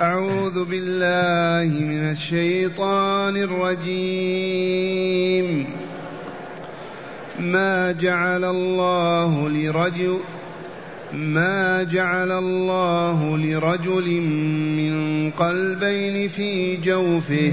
أعوذ بالله من الشيطان الرجيم. ما جعل الله لرجل ما جعل الله لرجل من قلبين في جوفه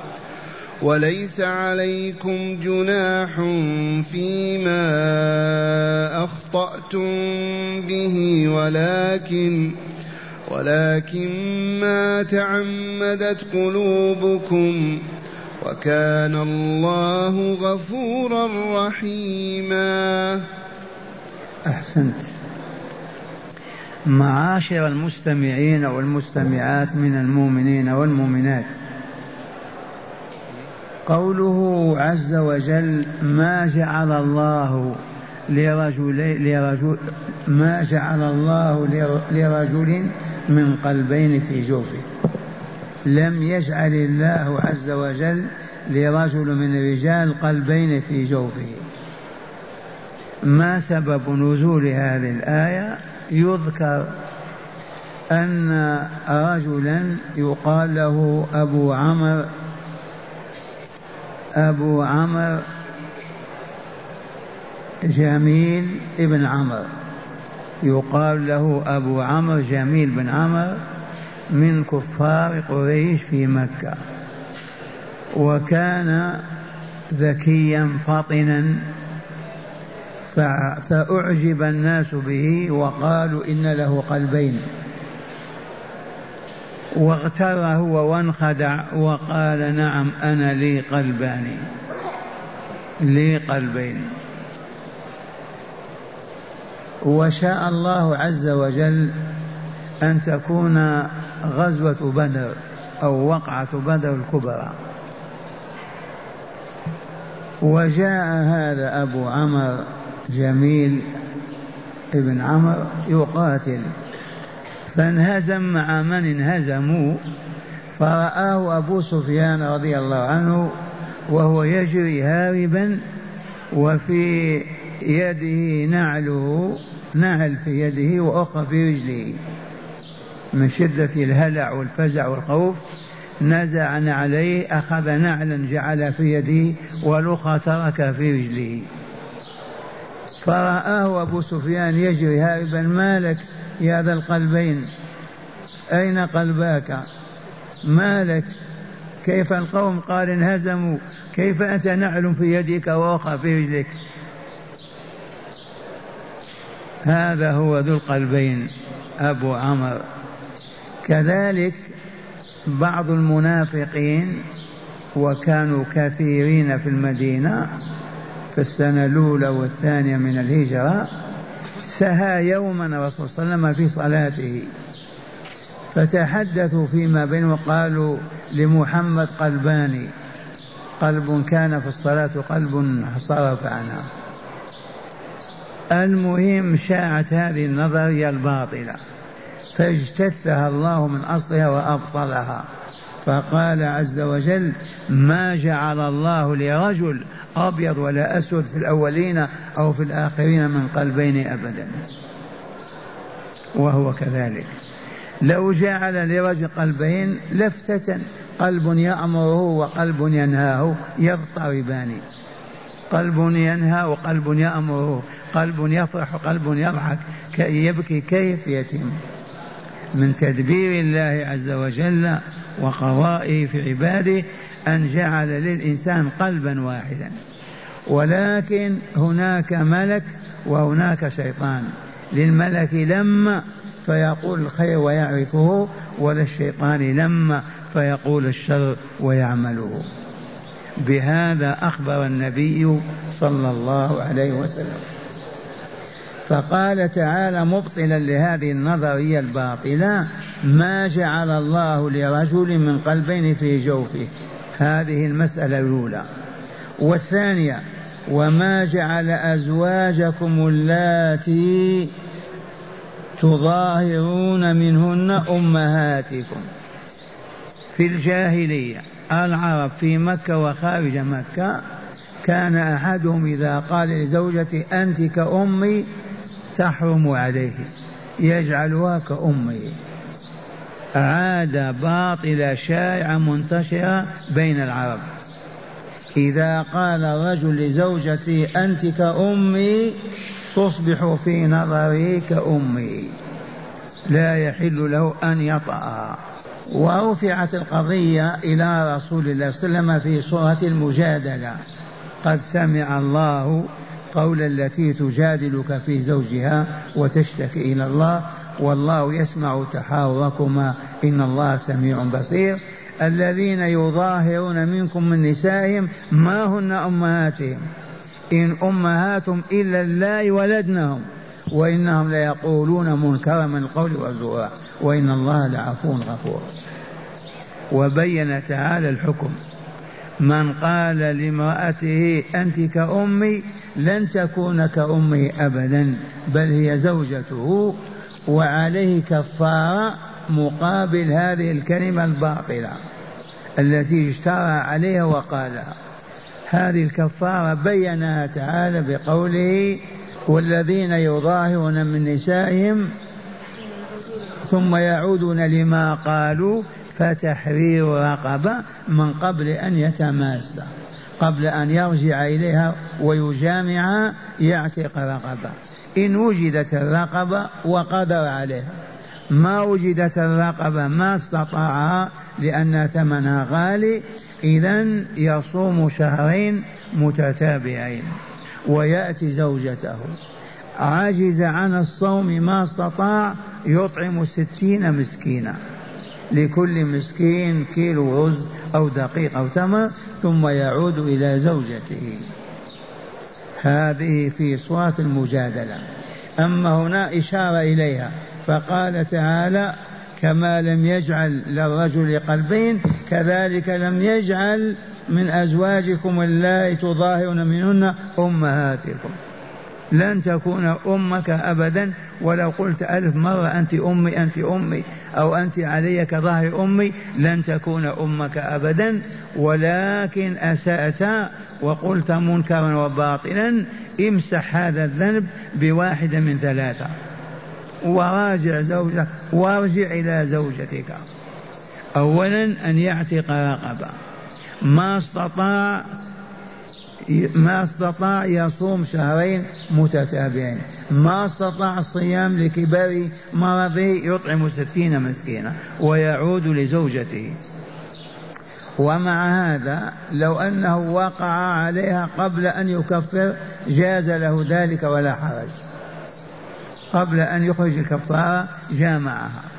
وليس عليكم جناح فيما أخطأتم به ولكن ولكن ما تعمدت قلوبكم وكان الله غفورا رحيما. أحسنت. معاشر المستمعين والمستمعات من المؤمنين والمؤمنات. قوله عز وجل ما جعل الله لرجل لرجل ما جعل الله لرجل من قلبين في جوفه. لم يجعل الله عز وجل لرجل من الرجال قلبين في جوفه. ما سبب نزول هذه الآية؟ يذكر أن رجلا يقال له أبو عمرو أبو عمرو جميل ابن عمرو. يقال له أبو عمرو جميل بن عمرو من كفار قريش في مكة. وكان ذكيا فطنا فأعجب الناس به وقالوا إن له قلبين. واغتر هو وانخدع وقال نعم أنا لي قلبان. لي قلبين. وشاء الله عز وجل أن تكون غزوة بدر أو وقعة بدر الكبرى. وجاء هذا أبو عمر جميل ابن عمر يقاتل. فانهزم مع من انهزموا فرآه أبو سفيان رضي الله عنه وهو يجري هاربا وفي يده نعله نعل في يده وأخرى في رجله. من شدة الهلع والفزع والخوف نزع عليه أخذ نعلا جعل في يده والأخرى ترك في رجله. فرآه أبو سفيان يجري هاربا ما لك يا ذا القلبين. أين قلباك؟ ما لك كيف القوم؟ قال انهزموا. كيف أنت نعل في يدك وأخرى في رجلك؟ هذا هو ذو القلبين أبو عمر. كذلك بعض المنافقين وكانوا كثيرين في المدينة في السنة الأولى والثانية من الهجرة سهى يوما الرسول صلى الله عليه وسلم في صلاته. فتحدثوا فيما بينهم وقالوا لمحمد قلبان. قلب كان في الصلاة وقلب صرف عنها المهم شاعت هذه النظرية الباطلة. فاجتثها الله من أصلها وأبطلها. فقال عز وجل ما جعل الله لرجل أبيض ولا أسود في الأولين أو في الآخرين من قلبين أبدا. وهو كذلك. لو جعل لرجل قلبين لفتة قلب يأمره وقلب ينهاه يضطربان. قلب ينهى وقلب يأمره قلب يفرح وقلب يضحك يبكي كيف يتم؟ من تدبير الله عز وجل وقضائه في عباده أن جعل للإنسان قلبا واحدا. ولكن هناك ملك وهناك شيطان. للملك لما فيقول الخير ويعرفه وللشيطان لما فيقول الشر ويعمله. بهذا أخبر النبي صلى الله عليه وسلم. فقال تعالى مبطلا لهذه النظرية الباطلة ما جعل الله لرجل من قلبين في جوفه. هذه المسألة الأولى. والثانية وما جعل أزواجكم اللاتي تظاهرون منهن أمهاتكم. في الجاهلية العرب في مكة وخارج مكة كان أحدهم إذا قال لزوجته أنت كأمي تحرم عليه يجعلها كأمه. عادة باطلة شائعة منتشرة بين العرب. إذا قال الرجل لزوجتي أنت كأمي تصبح في نظره كأمي. لا يحل له أن يطأها ورفعت القضية إلى رسول الله صلى الله عليه وسلم في سورة المجادلة. قد سمع الله قول التي تجادلك في زوجها وتشتكي إلى الله والله يسمع تحاوركما. إن الله سميع بصير. الذين يظاهرون منكم من نسائهم ما هن أمهاتهم؟ إن أمهاتهم إلا الله ولدنهم وإنهم ليقولون منكرا من القول وزورا وإن الله لعفو غفور. وبين تعالى الحكم. من قال لامرأته أنت كأمي لن تكون كأمي أبدا بل هي زوجته وعليه كفارة مقابل هذه الكلمة الباطلة التي اشترى عليها وقالها هذه الكفارة بينها تعالى بقوله والذين يظاهرون من نسائهم ثم يعودون لما قالوا فتحرير رقبة من قبل أن يتماسى قبل أن يرجع إليها ويجامعها يعتق رقبة إن وجدت الرقبة وقدر عليها. ما وجدت الرقبة ما استطاعها لأن ثمنها غالي إذا يصوم شهرين متتابعين ويأتي زوجته. عجز عن الصوم ما استطاع يطعم ستين مسكينا. لكل مسكين كيلو رز أو دقيق أو تمر ثم يعود إلى زوجته. هذه في صورة المجادلة. أما هنا إشارة إليها فقال تعالى كما لم يجعل للرجل قلبين كذلك لم يجعل من أزواجكم اللائي تظاهرون منهن أمهاتكم. لن تكون أمك أبدا. ولو قلت ألف مرة أنت أمي أنت أمي أو أنت علي كظهر أمي لن تكون أمك أبدا. ولكن أسأت وقلت منكرا وباطلا امسح هذا الذنب بواحدة من ثلاثة. وراجع زوجك وارجع إلى زوجتك. أولا أن يعتق رقبة. ما استطاع ما استطاع يصوم شهرين متتابعين. ما استطاع الصيام لكبار مرضه يطعم ستين مسكينا ويعود لزوجته. ومع هذا لو أنه وقع عليها قبل أن يكفر جاز له ذلك ولا حرج. قبل أن يخرج الكفارة جامعها.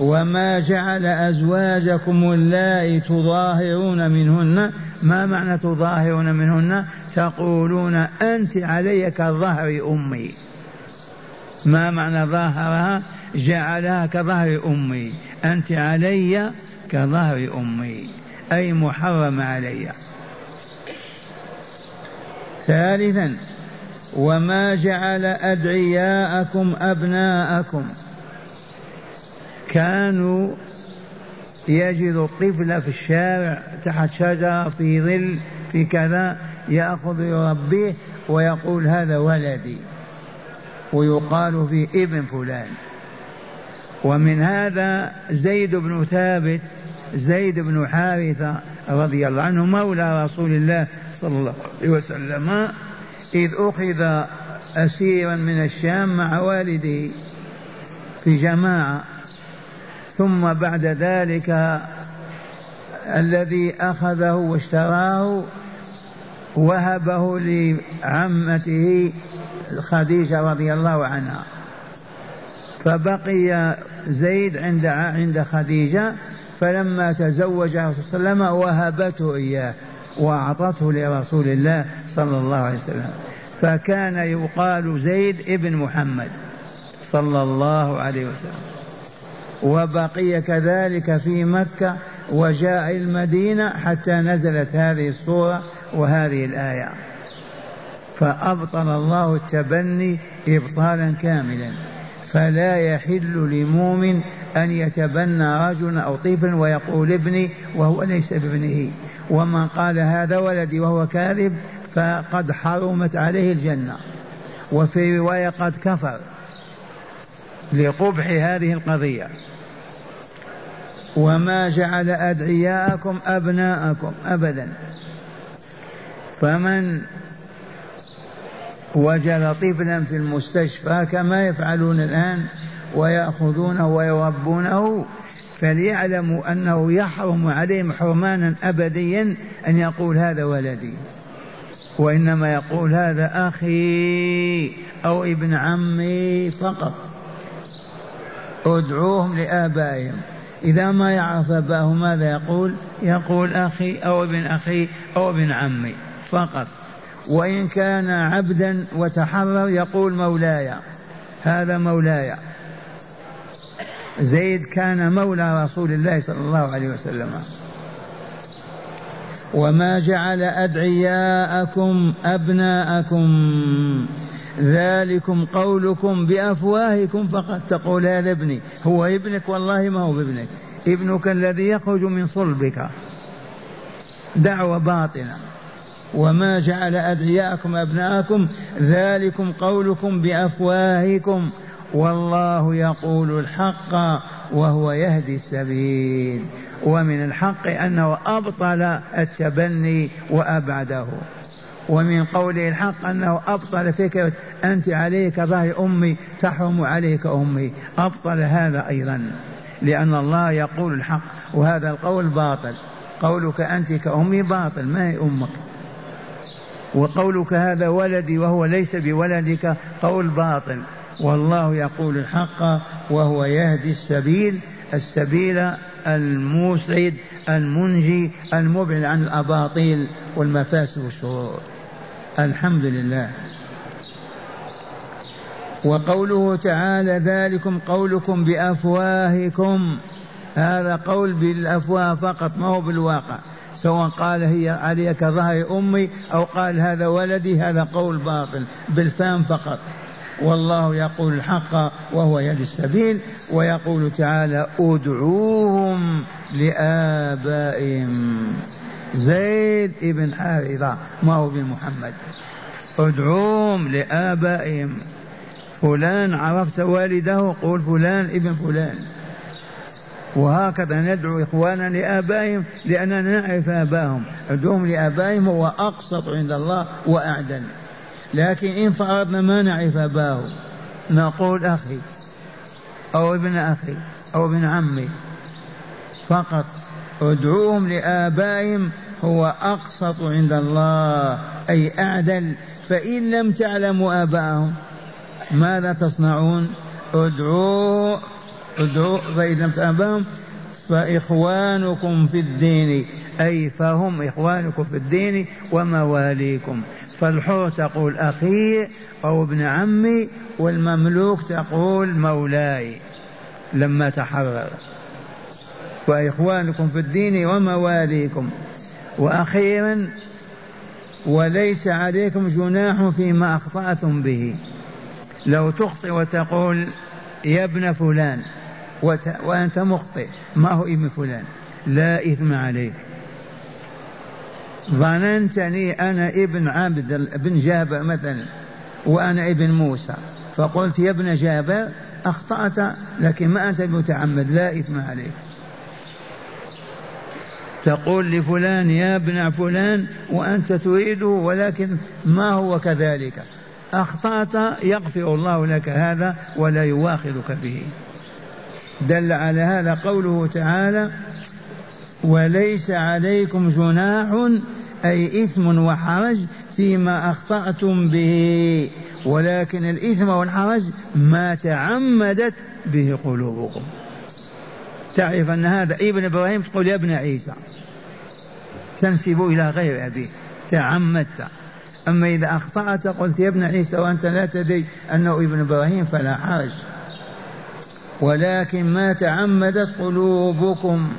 وما جعل أزواجكم اللائي تظاهرون منهن ما معنى تظاهرون منهن؟ تقولون أنت علي كظهر أمي. ما معنى ظاهرها؟ جعلها كظهر أمي. أنت علي كظهر أمي. أي محرم علي. ثالثا وما جعل أدعياءكم أبناءكم. كانوا يجد الطفل في الشارع تحت شجرة في ظل في كذا يأخذ يربيه ويقول هذا ولدي ويقال في ابن فلان. ومن هذا زيد بن ثابت زيد بن حارثة رضي الله عنه مولى رسول الله صلى الله عليه وسلم إذ أخذ أسيرا من الشام مع والده في جماعة. ثم بعد ذلك الذي أخذه واشتراه وهبه لعمته خديجة رضي الله عنها. فبقي زيد عند عند خديجة فلما تزوج صلى الله عليه وسلم وهبته إياه وأعطته لرسول الله صلى الله عليه وسلم. فكان يقال زيد ابن محمد صلى الله عليه وسلم. وبقي كذلك في مكة وجاء المدينة حتى نزلت هذه الصورة وهذه الآية. فأبطل الله التبني إبطالا كاملا. فلا يحل لمؤمن أن يتبنى رجلا أو طفلا ويقول ابني وهو ليس بابنه. ومن قال هذا ولدي وهو كاذب فقد حرمت عليه الجنة. وفي رواية قد كفر لقبح هذه القضية. وما جعل أدعياءكم أبناءكم أبدا. فمن وجد طفلا في المستشفى كما يفعلون الآن ويأخذونه ويربونه فليعلموا أنه يحرم عليهم حرمانا أبديا أن يقول هذا ولدي. وإنما يقول هذا أخي أو ابن عمي فقط. ادعوهم لآبائهم. إذا ما يعرف أباه ماذا يقول؟ يقول أخي أو ابن أخي أو ابن عمي فقط. وإن كان عبدا وتحرر يقول مولاي. هذا مولاي. زيد كان مولى رسول الله صلى الله عليه وسلم. وما جعل أدعياءكم أبناءكم. ذلكم قولكم بأفواهكم فقد تقول هذا ابني. هو ابنك والله ما هو ابنك ابنك الذي يخرج من صلبك. دعوة باطلة. وما جعل أدعياءكم أبناءكم ذلكم قولكم بأفواهكم. والله يقول الحق وهو يهدي السبيل. ومن الحق أنه أبطل التبني وأبعده. ومن قوله الحق أنه أبطل فكرة أنت عليك ظهر أمي تحرم عليك أمي. أبطل هذا أيضا لأن الله يقول الحق وهذا القول باطل. قولك أنت كأمي باطل ما هي أمك. وقولك هذا ولدي وهو ليس بولدك قول باطل. والله يقول الحق وهو يهدي السبيل السبيل الموسعد المنجي المبعد عن الأباطيل والمفاسد والشرور. الحمد لله. وقوله تعالى ذلكم قولكم بأفواهكم. هذا قول بالأفواه فقط ما هو بالواقع. سواء قال هي علي كظهر أمي أو قال هذا ولدي هذا قول باطل بالفهم فقط. والله يقول الحق وهو يد السبيل ويقول تعالى ادعوهم لآبائهم. زيد ابن حارثة ما هو بن محمد. ادعوهم لآبائهم. فلان عرفت والده قول فلان ابن فلان. وهكذا ندعو إخواننا لآبائهم لأننا نعرف آبائهم. ادعوهم لآبائهم هو أقسط عند الله وأعدل. لكن إن فرضنا ما نعرف أباه نقول أخي أو ابن أخي أو ابن عمي فقط. ادعوهم لآبائهم هو أقسط عند الله أي أعدل. فإن لم تعلموا آباءهم ماذا تصنعون؟ ادعوا ادعوا فإن لم تعلموا فإخوانكم في الدين. أي فهم إخوانكم في الدين ومواليكم. فالحر تقول أخي أو ابن عمي والمملوك تقول مولاي. لما تحرر. وإخوانكم في الدين ومواليكم. وأخيرا وليس عليكم جناح فيما أخطأتم به. لو تخطئ وتقول يا ابن فلان وأنت مخطئ ما هو ابن فلان؟ لا إثم عليك. ظننتني أنا ابن عبد بن جابر مثلا وأنا ابن موسى. فقلت يا ابن جابر أخطأت لكن ما أنت متعمد لا إثم عليك. تقول لفلان يا ابن فلان وأنت تريده ولكن ما هو كذلك. أخطأت يغفر الله لك هذا ولا يواخذك به. دل على هذا قوله تعالى وليس عليكم جناح أي إثم وحرج فيما أخطأتم به ولكن الإثم والحرج ما تعمدت به قلوبكم. تعرف أن هذا ابن إبراهيم تقول يا ابن عيسى. تنسب إلى غير أبيه تعمدت. أما إذا أخطأت قلت يا ابن عيسى وأنت لا تدري أنه ابن إبراهيم فلا حرج. ولكن ما تعمدت قلوبكم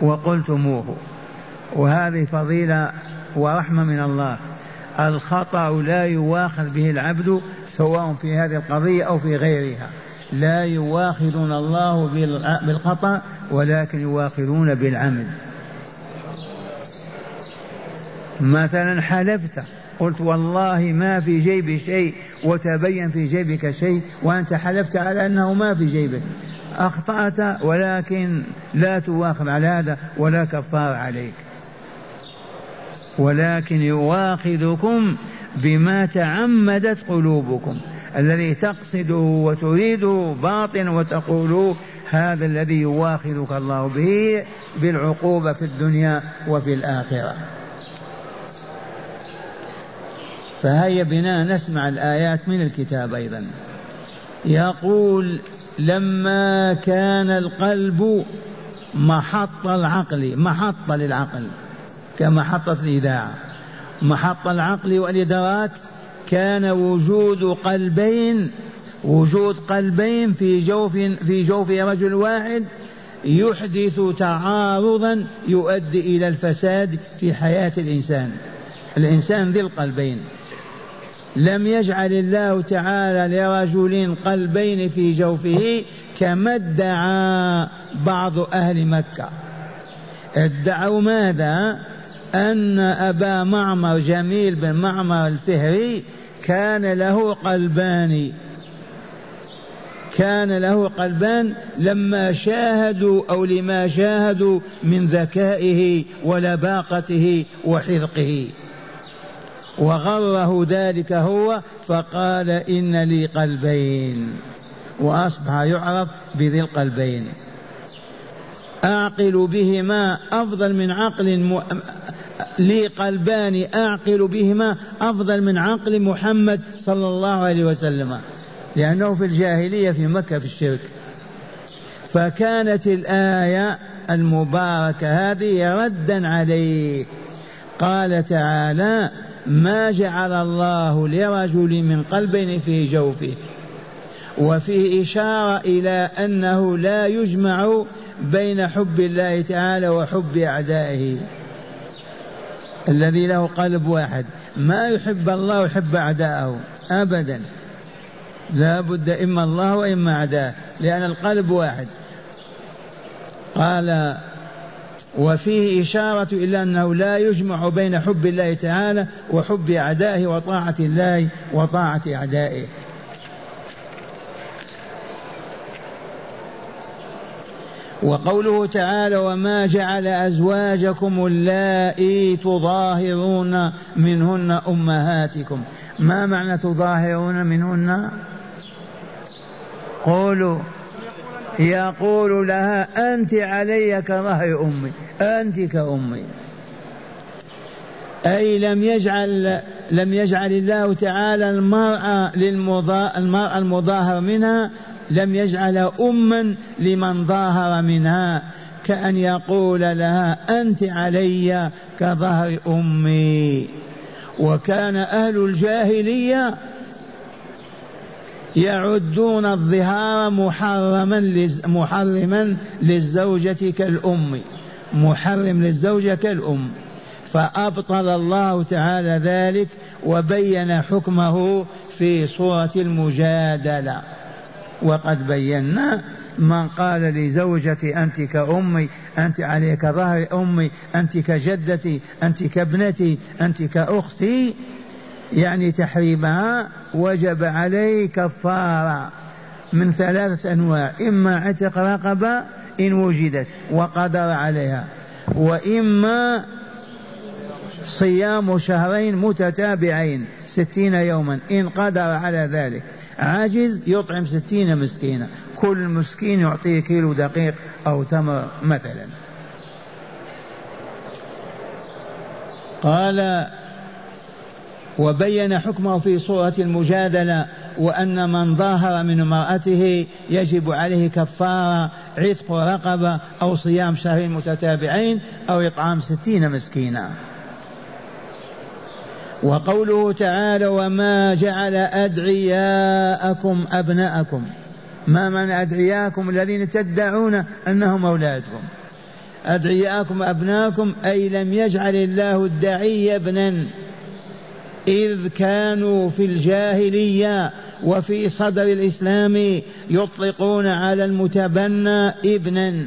وقلتموه. وهذه فضيلة ورحمة من الله. الخطأ لا يواخذ به العبد سواء في هذه القضية أو في غيرها. لا يواخذون الله بالخطأ ولكن يواخذون بالعمل. مثلا حلفت قلت والله ما في جيبي شيء وتبين في جيبك شيء وأنت حلفت على أنه ما في جيبك. أخطأت ولكن لا تواخذ على هذا ولا كفار عليك. ولكن يواخذكم بما تعمدت قلوبكم. الذي تقصده وتريده باطن وتقول هذا الذي يواخذك الله به بالعقوبة في الدنيا وفي الآخرة. فهيا بنا نسمع الآيات من الكتاب أيضا. يقول لما كان القلب محط العقل محطة للعقل كمحطة الإذاعة محطة العقل والإدراك كان وجود قلبين وجود قلبين في جوف في جوف رجل واحد يحدث تعارضا يؤدي إلى الفساد في حياة الإنسان. الإنسان ذي القلبين. لم يجعل الله تعالى لرجل قلبين في جوفه كما ادعى بعض أهل مكة. ادعوا ماذا؟ أن أبا معمر جميل بن معمر الفهري كان له قلبان. كان له قلبان لما شاهدوا أو لما شاهدوا من ذكائه ولباقته وحذقه. وغره ذلك هو فقال إن لي قلبين. وأصبح يعرف بذي القلبين. أعقل بهما أفضل من عقل. لي قلبان أعقل بهما أفضل من عقل محمد صلى الله عليه وسلم. لأنه في الجاهلية في مكة في الشرك. فكانت الآية المباركة هذه ردا عليه. قال تعالى ما جعل الله لرجل من قلبين في جوفه وفيه إشارة إلى أنه لا يجمع بين حب الله تعالى وحب أعدائه. الذي له قلب واحد. ما يحب الله ويحب أعداءه. أبدا. لا بد إما الله وإما أعداءه. لأن القلب واحد. قال وفيه إشارة إلى أنه لا يجمع بين حب الله تعالى وحب أعدائه وطاعة الله وطاعة أعدائه. وقوله تعالى وما جعل أزواجكم اللائي تظاهرون منهن أمهاتكم. ما معنى تظاهرون منهن؟ قولوا. يقول لها أنت علي كظهر أمي. أنت كأمي. أي لم يجعل لم يجعل الله تعالى المرأة للمضا المرأة المظاهر منها لم يجعل أما لمن ظاهر منها كأن يقول لها أنت علي كظهر أمي. وكان أهل الجاهلية يعدون الظهار محرما محرما للزوجة كالأم محرم للزوجة كالأم. فأبطل الله تعالى ذلك وبين حكمه في سورة المجادلة. وقد بينا من قال لزوجتي أنت كأمي أنت عليك ظهر أمي أنت كجدتي أنت كابنتي أنت كأختي يعني تحريمها وجب عليه كفارة من ثلاثة أنواع إما عتق رقبة إن وجدت وقدر عليها وإما صيام شهرين متتابعين ستين يوما إن قدر على ذلك. عاجز يطعم ستين مسكينا. كل مسكين يعطيه كيلو دقيق أو تمر مثلا. قال وبين حكمه في صورة المجادلة وأن من ظاهر من امرأته يجب عليه كفارة عتق رقبة أو صيام شهرين متتابعين أو إطعام ستين مسكينا. وقوله تعالى وما جعل أدعياءكم أبناءكم. ما معنى أدعياءكم؟ الذين تدعون أنهم أولادكم. أدعياءكم أبناءكم أي لم يجعل الله الدعي ابنا. إذ كانوا في الجاهلية وفي صدر الإسلام يطلقون على المتبنى ابنا.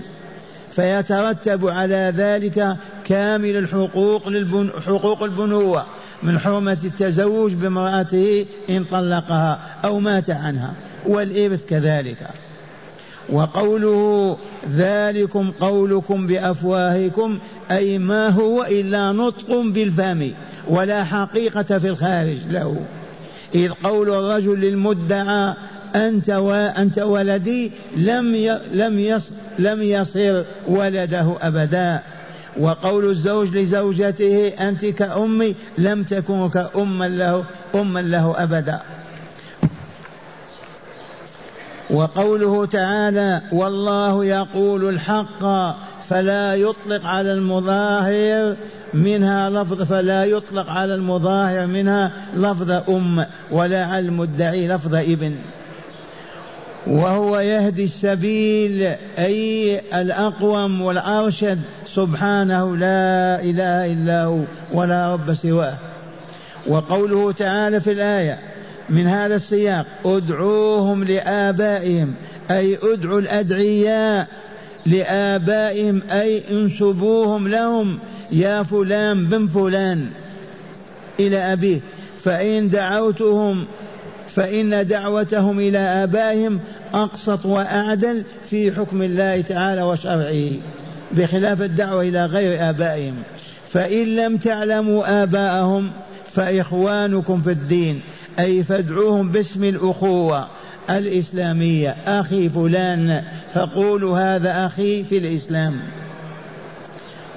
فيترتب على ذلك كامل الحقوق للبن... حقوق البنوة. من حرمة التزوج بامرأته إن طلقها أو مات عنها والإرث كذلك وقوله ذلكم قولكم بأفواهكم أي ما هو إلا نطق بالفم ولا حقيقة في الخارج له إذ قول الرجل للمدعى أنت وانت ولدي لم. لم. لم يصر ولده أبدا وقول الزوج لزوجته أنت كأمي لم تكن كأما له أما له أبدا. وقوله تعالى والله يقول الحق فلا يطلق على المظاهر منها لفظ فلا يطلق على المظاهر منها لفظ أم ولا على المدعي لفظ ابن. وهو يهدي السبيل أي الأقوم والأرشد. سبحانه لا إله إلا هو ولا رب سواه. وقوله تعالى في الآية من هذا السياق ادعوهم لآبائهم أي ادعوا الأدعياء لآبائهم أي انسبوهم لهم يا فلان بن فلان إلى أبيه. فإن دعوتهم فإن دعوتهم إلى آبائهم أقسط وأعدل في حكم الله تعالى وشرعه. بخلاف الدعوة إلى غير آبائهم. فإن لم تعلموا آباءهم فإخوانكم في الدين أي فادعوهم باسم الأخوة الإسلامية. أخي فلان فقولوا هذا أخي في الإسلام.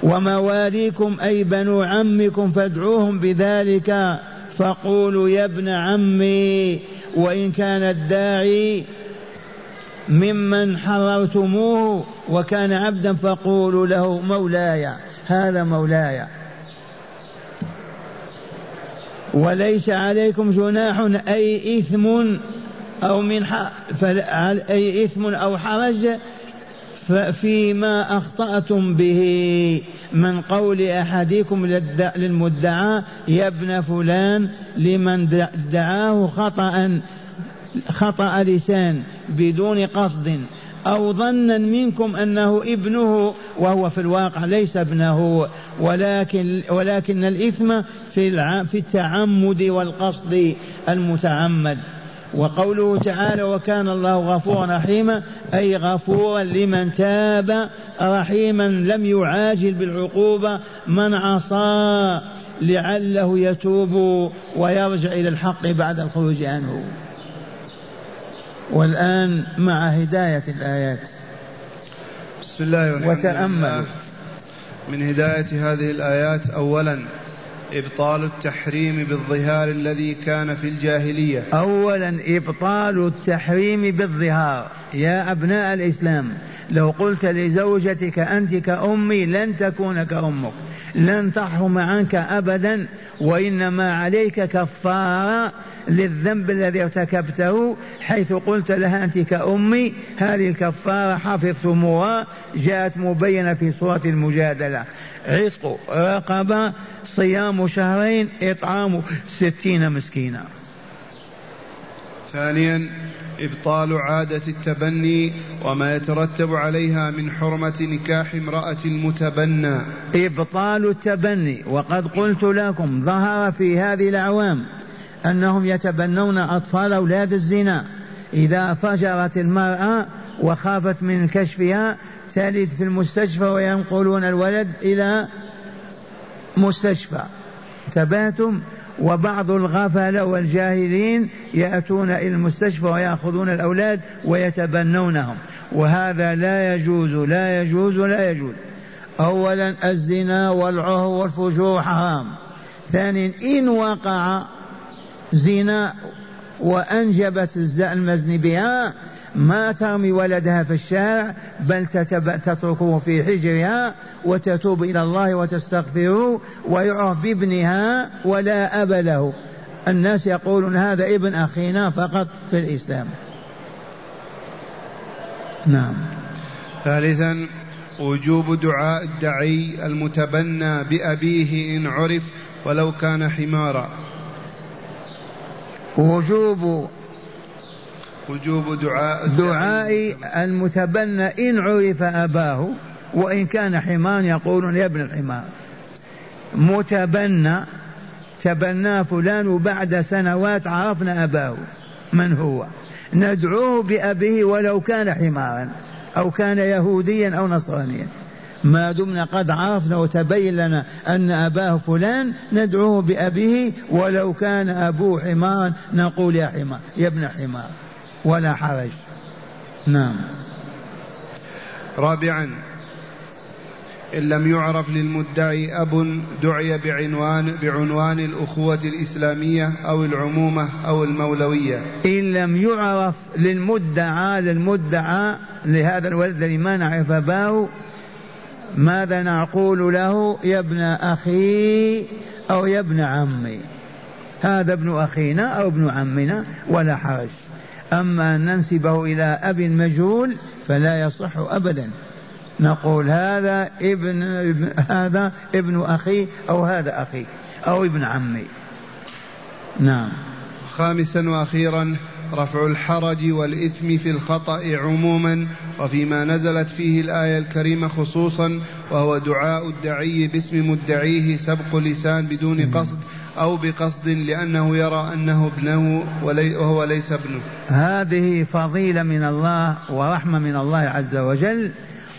ومواليكم أي بنو عمكم فادعوهم بذلك فقولوا يا ابن عمي وإن كان الداعي ممن حررتموه وكان عبدا فقولوا له مولاي هذا مولاي. وليس عليكم جناح أي إثم أو من أي إثم أو حرج؟ فيما أخطأتم به. من قول أحدكم للمدعى يا ابن فلان لمن دعاه خطأ خطأ لسان. بدون قصد أو ظنا منكم أنه ابنه وهو في الواقع ليس ابنه ولكن ولكن الإثم في في التعمد والقصد المتعمد. وقوله تعالى وكان الله غفورا رحيما أي غفورا لمن تاب رحيما لم يعاجل بالعقوبة من عصى لعله يتوب ويرجع إلى الحق بعد الخروج عنه. والآن مع هداية الآيات. بسم الله والحمد وتأمل. من هداية هذه الآيات أولا إبطال التحريم بالظهار الذي كان في الجاهلية. أولا إبطال التحريم بالظهار. يا أبناء الإسلام لو قلت لزوجتك أنت كأمي لن تكون كأمك. لن تحرم عنك أبدا وإنما عليك كفارة للذنب الذي ارتكبته حيث قلت لها أنت كأمي هذه الكفارة حفظتموها جاءت مبينة في سورة المجادلة. عتق رقبة صيام شهرين إطعام ستين مسكينا. ثانيا إبطال عادة التبني وما يترتب عليها من حرمة نكاح امرأة المتبنى إبطال التبني وقد قلت لكم ظهر في هذه الأعوام أنهم يتبنون أطفال أولاد الزنا. إذا فجرت المرأة وخافت من كشفها تلد في المستشفى وينقلون الولد إلى مستشفى. انتبهتم؟ وبعض الغفلة والجاهلين يأتون إلى المستشفى ويأخذون الأولاد ويتبنونهم. وهذا لا يجوز لا يجوز لا يجوز. أولا الزنا والعه والفجور حرام. ثانيا إن وقع زنا وأنجبت المزن بها ما ترمي ولدها في الشارع بل تتركه في حجرها وتتوب إلى الله وتستغفره ويعرف بابنها ولا أب له. الناس يقولون هذا ابن أخينا فقط في الإسلام. نعم. ثالثا وجوب دعاء الدعي المتبنى بأبيه إن عرف ولو كان حمارا. وجوب وجوب دعاء دعاء المتبنى إن عرف أباه وإن كان حمار يقولون يا ابن الحمار. متبنى تبنى فلان وبعد سنوات عرفنا أباه. من هو؟ ندعوه بأبيه ولو كان حمارا أو كان يهوديا أو نصرانيا. ما دمنا قد عرفنا وتبين لنا أن أباه فلان ندعوه بأبيه ولو كان أبوه حمارا نقول يا حمار يا ابن حمار. ولا حرج. نعم. رابعا إن لم يعرف للمدعي أب دعي بعنوان بعنوان الأخوة الإسلامية أو العمومة أو المولوية. إن لم يعرف للمدعى للمدعى لهذا الولد الذي ما نعرف أباه ماذا نقول له يا ابن أخي أو يا ابن عمي؟ هذا ابن أخينا أو ابن عمنا ولا حرج. أما أن ننسبه إلى أب مجهول فلا يصح أبدا. نقول هذا ابن, ابن هذا ابن أخي أو هذا أخي أو ابن عمي. نعم. خامسا وأخيرا رفع الحرج والإثم في الخطأ عموما وفيما نزلت فيه الآية الكريمة خصوصا وهو دعاء الدعي باسم مدعيه سبق لسان بدون قصد أو بقصد لأنه يرى أنه ابنه وهو ليس ابنه. هذه فضيلة من الله ورحمة من الله عز وجل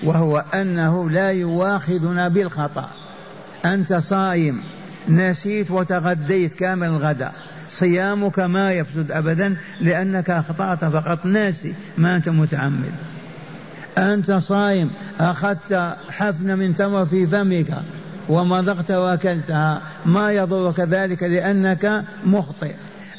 وهو أنه لا يواخذنا بالخطأ. أنت صائم نسيت وتغديت كامل الغداء. صيامك ما يفسد أبدا لأنك أخطأت فقط. ناسي ما أنت متعمد. أنت صائم أخذت حفنة من تمر في فمك ومضغت وأكلتها. ما يضرك ذلك؟ لأنك مخطئ.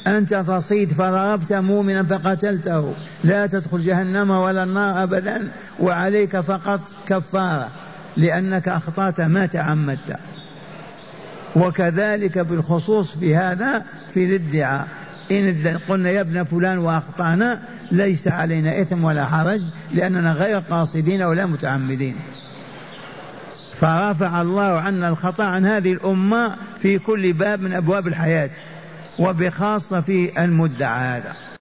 أنت تصيد فضربت مؤمنا فقتلته. لا تدخل جهنم ولا النار ابدا وعليك فقط كفارة لأنك أخطأت ما تعمدت. وكذلك بالخصوص في هذا في الادعاء إن قلنا يا ابن فلان وأخطأنا ليس علينا إثم ولا حرج لأننا غير قاصدين ولا متعمدين. فرفع الله عنا الخطأ عن هذه الأمة في كل باب من أبواب الحياة وبخاصة في المدعى هذا.